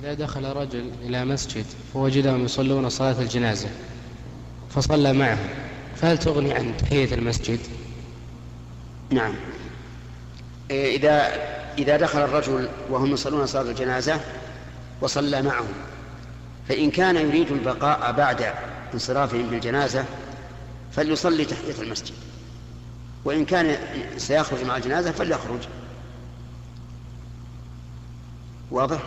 إذا دخل رجل إلى مسجد فوجدهم يصلون صلاة الجنازة فصلى معهم فهل تغني عن تحية المسجد؟ نعم إذا إذا دخل الرجل وهم يصلون صلاة الجنازة وصلى معهم فإن كان يريد البقاء بعد انصرافهم للجنازة فليصلي تحية المسجد وإن كان سيخرج مع الجنازة فليخرج واضح؟